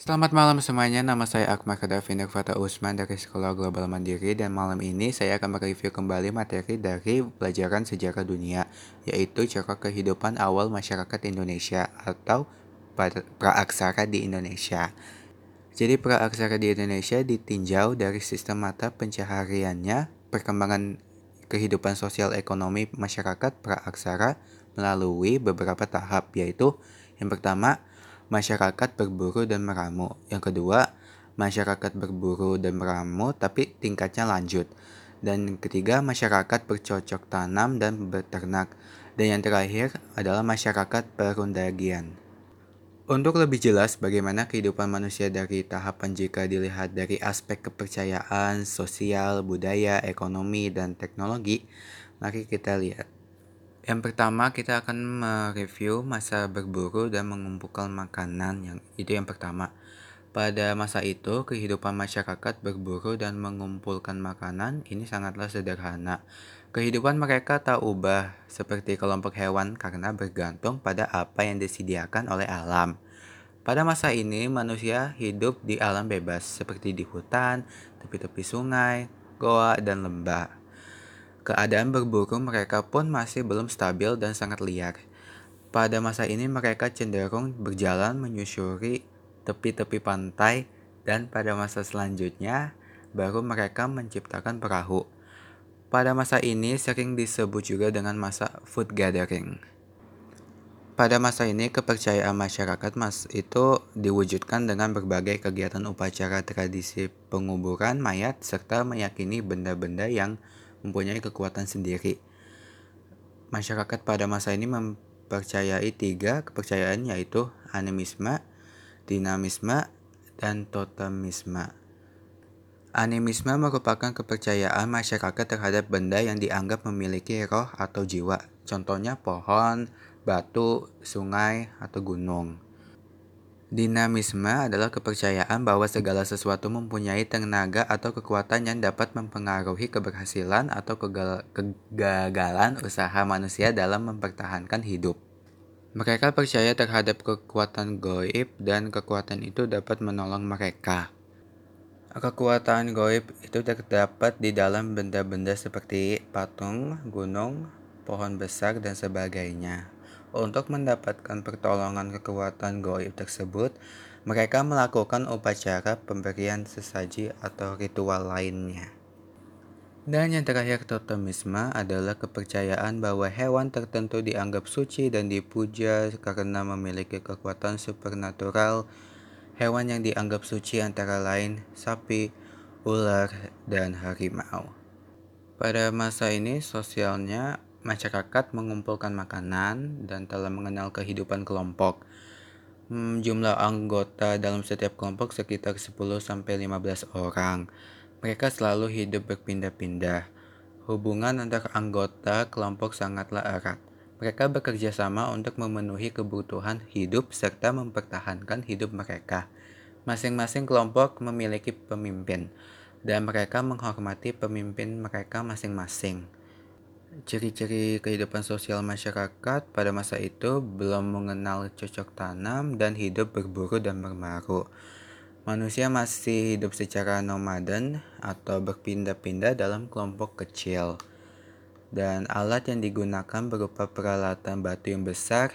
Selamat malam semuanya, nama saya Akmal Kadavina Fata Usman dari Sekolah Global Mandiri dan malam ini saya akan mereview kembali materi dari pelajaran sejarah dunia yaitu cara kehidupan awal masyarakat Indonesia atau praaksara di Indonesia. Jadi praaksara di Indonesia ditinjau dari sistem mata pencahariannya, perkembangan kehidupan sosial ekonomi masyarakat praaksara melalui beberapa tahap yaitu yang pertama masyarakat berburu dan meramu. Yang kedua, masyarakat berburu dan meramu tapi tingkatnya lanjut. Dan ketiga, masyarakat bercocok tanam dan beternak. Dan yang terakhir adalah masyarakat perundagian. Untuk lebih jelas bagaimana kehidupan manusia dari tahapan jika dilihat dari aspek kepercayaan, sosial, budaya, ekonomi, dan teknologi, mari kita lihat. Yang pertama kita akan mereview masa berburu dan mengumpulkan makanan yang itu yang pertama. Pada masa itu, kehidupan masyarakat berburu dan mengumpulkan makanan ini sangatlah sederhana. Kehidupan mereka tak ubah seperti kelompok hewan karena bergantung pada apa yang disediakan oleh alam. Pada masa ini, manusia hidup di alam bebas seperti di hutan, tepi-tepi sungai, goa, dan lembah. Keadaan berburu mereka pun masih belum stabil dan sangat liar. Pada masa ini mereka cenderung berjalan menyusuri tepi-tepi pantai dan pada masa selanjutnya baru mereka menciptakan perahu. Pada masa ini sering disebut juga dengan masa food gathering. Pada masa ini kepercayaan masyarakat mas itu diwujudkan dengan berbagai kegiatan upacara tradisi penguburan mayat serta meyakini benda-benda yang mempunyai kekuatan sendiri. Masyarakat pada masa ini mempercayai tiga kepercayaan yaitu animisme, dinamisme, dan totemisme. Animisme merupakan kepercayaan masyarakat terhadap benda yang dianggap memiliki roh atau jiwa, contohnya pohon, batu, sungai, atau gunung. Dinamisme adalah kepercayaan bahwa segala sesuatu mempunyai tenaga atau kekuatan yang dapat mempengaruhi keberhasilan atau kegagalan usaha manusia dalam mempertahankan hidup. Mereka percaya terhadap kekuatan goib dan kekuatan itu dapat menolong mereka. Kekuatan goib itu terdapat di dalam benda-benda seperti patung, gunung, pohon besar, dan sebagainya. Untuk mendapatkan pertolongan kekuatan goib tersebut, mereka melakukan upacara pemberian sesaji atau ritual lainnya. Dan yang terakhir totemisme adalah kepercayaan bahwa hewan tertentu dianggap suci dan dipuja karena memiliki kekuatan supernatural. Hewan yang dianggap suci antara lain sapi, ular, dan harimau. Pada masa ini sosialnya masyarakat mengumpulkan makanan dan telah mengenal kehidupan kelompok. Hmm, jumlah anggota dalam setiap kelompok sekitar 10-15 orang. Mereka selalu hidup berpindah-pindah. Hubungan antar anggota kelompok sangatlah erat. Mereka bekerja sama untuk memenuhi kebutuhan hidup serta mempertahankan hidup mereka. Masing-masing kelompok memiliki pemimpin, dan mereka menghormati pemimpin mereka masing-masing. Ciri-ciri kehidupan sosial masyarakat pada masa itu belum mengenal cocok tanam dan hidup berburu dan bermaru. Manusia masih hidup secara nomaden atau berpindah-pindah dalam kelompok kecil. Dan alat yang digunakan berupa peralatan batu yang besar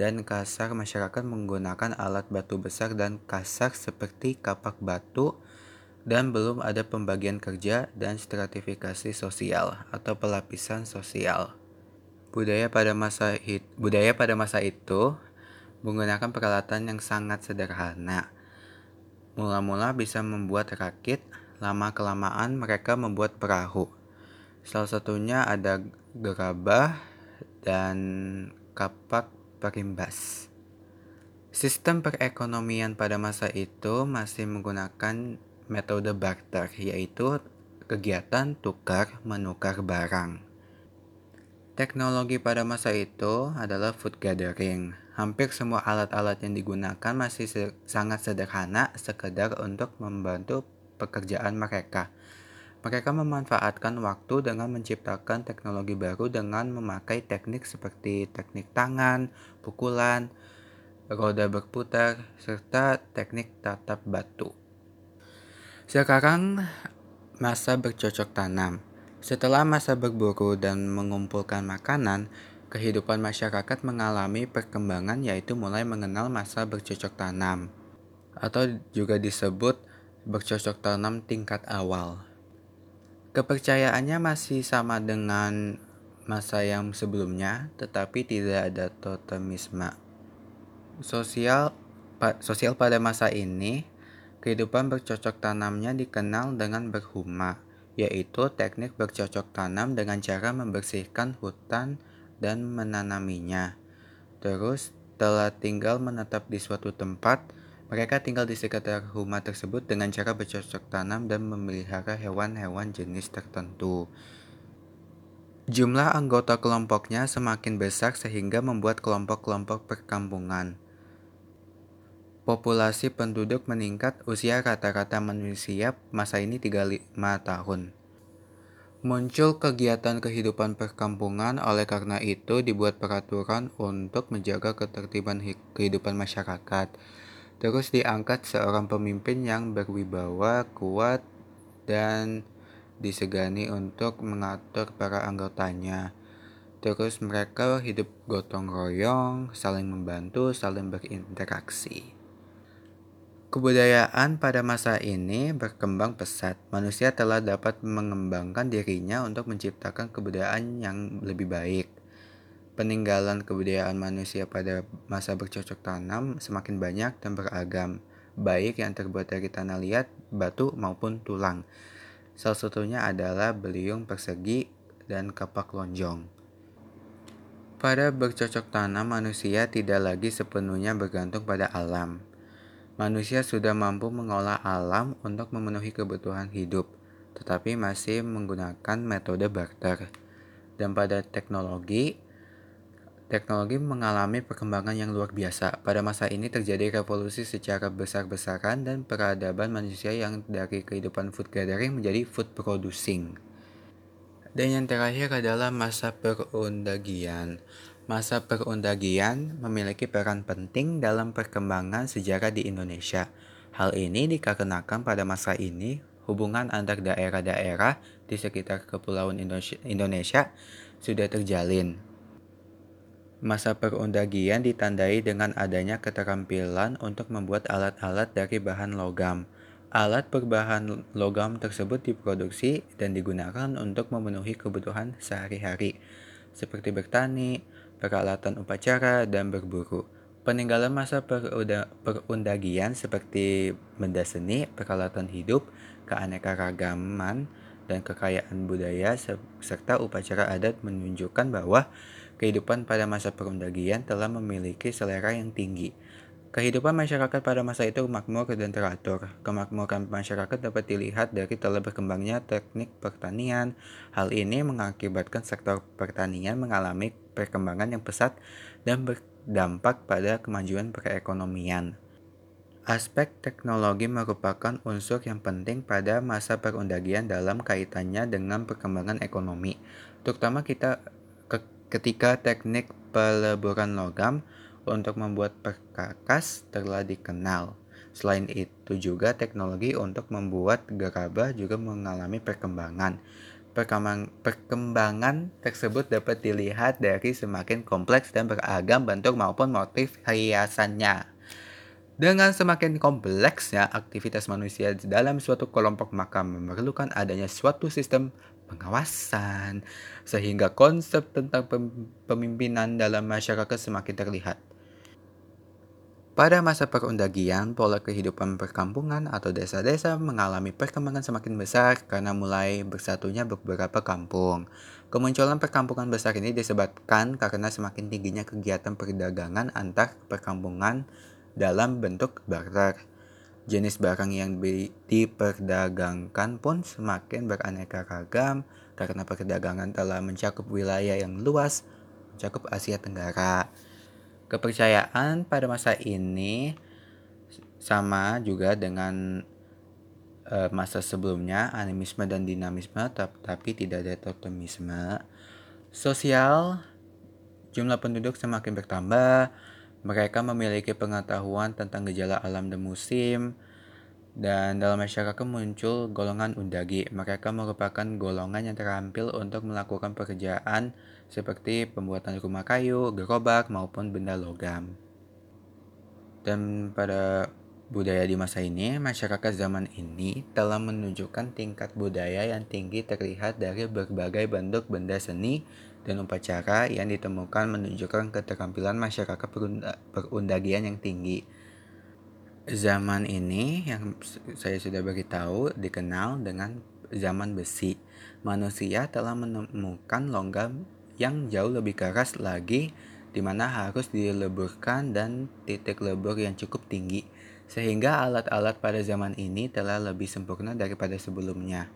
dan kasar. Masyarakat menggunakan alat batu besar dan kasar seperti kapak batu, dan belum ada pembagian kerja dan stratifikasi sosial atau pelapisan sosial. Budaya pada masa hit, budaya pada masa itu menggunakan peralatan yang sangat sederhana. Mula-mula bisa membuat rakit, lama-kelamaan mereka membuat perahu. Salah satunya ada gerabah dan kapak perimbas. Sistem perekonomian pada masa itu masih menggunakan metode barter, yaitu kegiatan tukar menukar barang. Teknologi pada masa itu adalah food gathering. Hampir semua alat-alat yang digunakan masih se sangat sederhana, sekedar untuk membantu pekerjaan mereka. Mereka memanfaatkan waktu dengan menciptakan teknologi baru dengan memakai teknik seperti teknik tangan, pukulan, roda berputar, serta teknik tatap batu. Sekarang masa bercocok tanam. Setelah masa berburu dan mengumpulkan makanan, kehidupan masyarakat mengalami perkembangan yaitu mulai mengenal masa bercocok tanam atau juga disebut bercocok tanam tingkat awal. Kepercayaannya masih sama dengan masa yang sebelumnya, tetapi tidak ada totemisme. Sosial pa, sosial pada masa ini, kehidupan bercocok tanamnya dikenal dengan berhuma, yaitu teknik bercocok tanam dengan cara membersihkan hutan dan menanaminya. Terus, telah tinggal menetap di suatu tempat, mereka tinggal di sekitar rumah tersebut dengan cara bercocok tanam dan memelihara hewan-hewan jenis tertentu. Jumlah anggota kelompoknya semakin besar sehingga membuat kelompok-kelompok perkampungan. Populasi penduduk meningkat, usia rata-rata manusia masa ini 35 tahun. Muncul kegiatan kehidupan perkampungan, oleh karena itu dibuat peraturan untuk menjaga ketertiban kehidupan masyarakat. Terus diangkat seorang pemimpin yang berwibawa, kuat, dan disegani untuk mengatur para anggotanya. Terus mereka hidup gotong royong, saling membantu, saling berinteraksi. Kebudayaan pada masa ini berkembang pesat. Manusia telah dapat mengembangkan dirinya untuk menciptakan kebudayaan yang lebih baik. Peninggalan kebudayaan manusia pada masa bercocok tanam semakin banyak dan beragam, baik yang terbuat dari tanah liat, batu, maupun tulang. Salah satunya adalah beliung persegi dan kapak lonjong. Pada bercocok tanam, manusia tidak lagi sepenuhnya bergantung pada alam Manusia sudah mampu mengolah alam untuk memenuhi kebutuhan hidup, tetapi masih menggunakan metode barter. Dan pada teknologi, teknologi mengalami perkembangan yang luar biasa. Pada masa ini terjadi revolusi secara besar-besaran dan peradaban manusia yang dari kehidupan food gathering menjadi food producing. Dan yang terakhir adalah masa perundagian. Masa perundagian memiliki peran penting dalam perkembangan sejarah di Indonesia. Hal ini dikarenakan pada masa ini hubungan antar daerah-daerah di sekitar Kepulauan Indonesia sudah terjalin. Masa perundagian ditandai dengan adanya keterampilan untuk membuat alat-alat dari bahan logam. Alat berbahan logam tersebut diproduksi dan digunakan untuk memenuhi kebutuhan sehari-hari, seperti bertani, peralatan upacara, dan berburu. Peninggalan masa perundagian seperti benda seni, peralatan hidup, keanekaragaman, dan kekayaan budaya serta upacara adat menunjukkan bahwa kehidupan pada masa perundagian telah memiliki selera yang tinggi Kehidupan masyarakat pada masa itu makmur dan teratur. Kemakmuran masyarakat dapat dilihat dari telah berkembangnya teknik pertanian. Hal ini mengakibatkan sektor pertanian mengalami perkembangan yang pesat dan berdampak pada kemajuan perekonomian. Aspek teknologi merupakan unsur yang penting pada masa perundagian dalam kaitannya dengan perkembangan ekonomi, terutama kita ketika teknik peleburan logam untuk membuat perkakas telah dikenal. Selain itu juga teknologi untuk membuat gerabah juga mengalami perkembangan. Perkembangan tersebut dapat dilihat dari semakin kompleks dan beragam bentuk maupun motif hiasannya. Dengan semakin kompleksnya aktivitas manusia dalam suatu kelompok maka memerlukan adanya suatu sistem pengawasan sehingga konsep tentang pemimpinan dalam masyarakat semakin terlihat. Pada masa perundagian, pola kehidupan perkampungan atau desa-desa mengalami perkembangan semakin besar karena mulai bersatunya beberapa kampung. Kemunculan perkampungan besar ini disebabkan karena semakin tingginya kegiatan perdagangan antar perkampungan dalam bentuk barter. Jenis barang yang diperdagangkan pun semakin beraneka ragam karena perdagangan telah mencakup wilayah yang luas, mencakup Asia Tenggara. Kepercayaan pada masa ini sama juga dengan uh, masa sebelumnya, animisme dan dinamisme, tapi tidak ada totemisme. Sosial, jumlah penduduk semakin bertambah, Mereka memiliki pengetahuan tentang gejala alam dan musim, dan dalam masyarakat muncul golongan undagi. Mereka merupakan golongan yang terampil untuk melakukan pekerjaan seperti pembuatan rumah kayu, gerobak, maupun benda logam. Dan pada budaya di masa ini, masyarakat zaman ini telah menunjukkan tingkat budaya yang tinggi terlihat dari berbagai bentuk benda seni dan upacara yang ditemukan menunjukkan keterampilan masyarakat perundagian yang tinggi. Zaman ini yang saya sudah beritahu dikenal dengan zaman besi. Manusia telah menemukan logam yang jauh lebih keras lagi di mana harus dileburkan dan titik lebur yang cukup tinggi sehingga alat-alat pada zaman ini telah lebih sempurna daripada sebelumnya.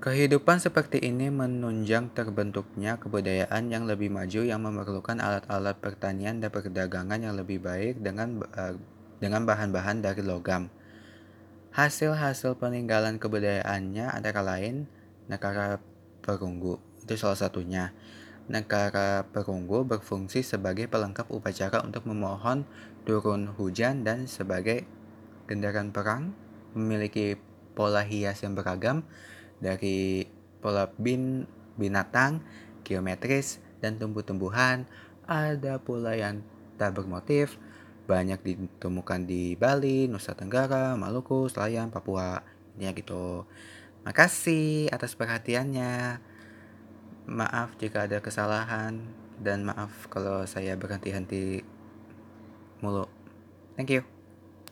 Kehidupan seperti ini menunjang terbentuknya kebudayaan yang lebih maju yang memerlukan alat-alat pertanian dan perdagangan yang lebih baik dengan uh, dengan bahan-bahan dari logam. Hasil-hasil peninggalan kebudayaannya antara lain negara perunggu, itu salah satunya. Negara perunggu berfungsi sebagai pelengkap upacara untuk memohon turun hujan dan sebagai kendaraan perang, memiliki pola hias yang beragam dari pola bin binatang, geometris, dan tumbuh-tumbuhan. Ada pula yang tak bermotif, banyak ditemukan di Bali, Nusa Tenggara, Maluku, Selayang, Papua. Ya gitu. Makasih atas perhatiannya. Maaf jika ada kesalahan dan maaf kalau saya berhenti-henti mulu. Thank you.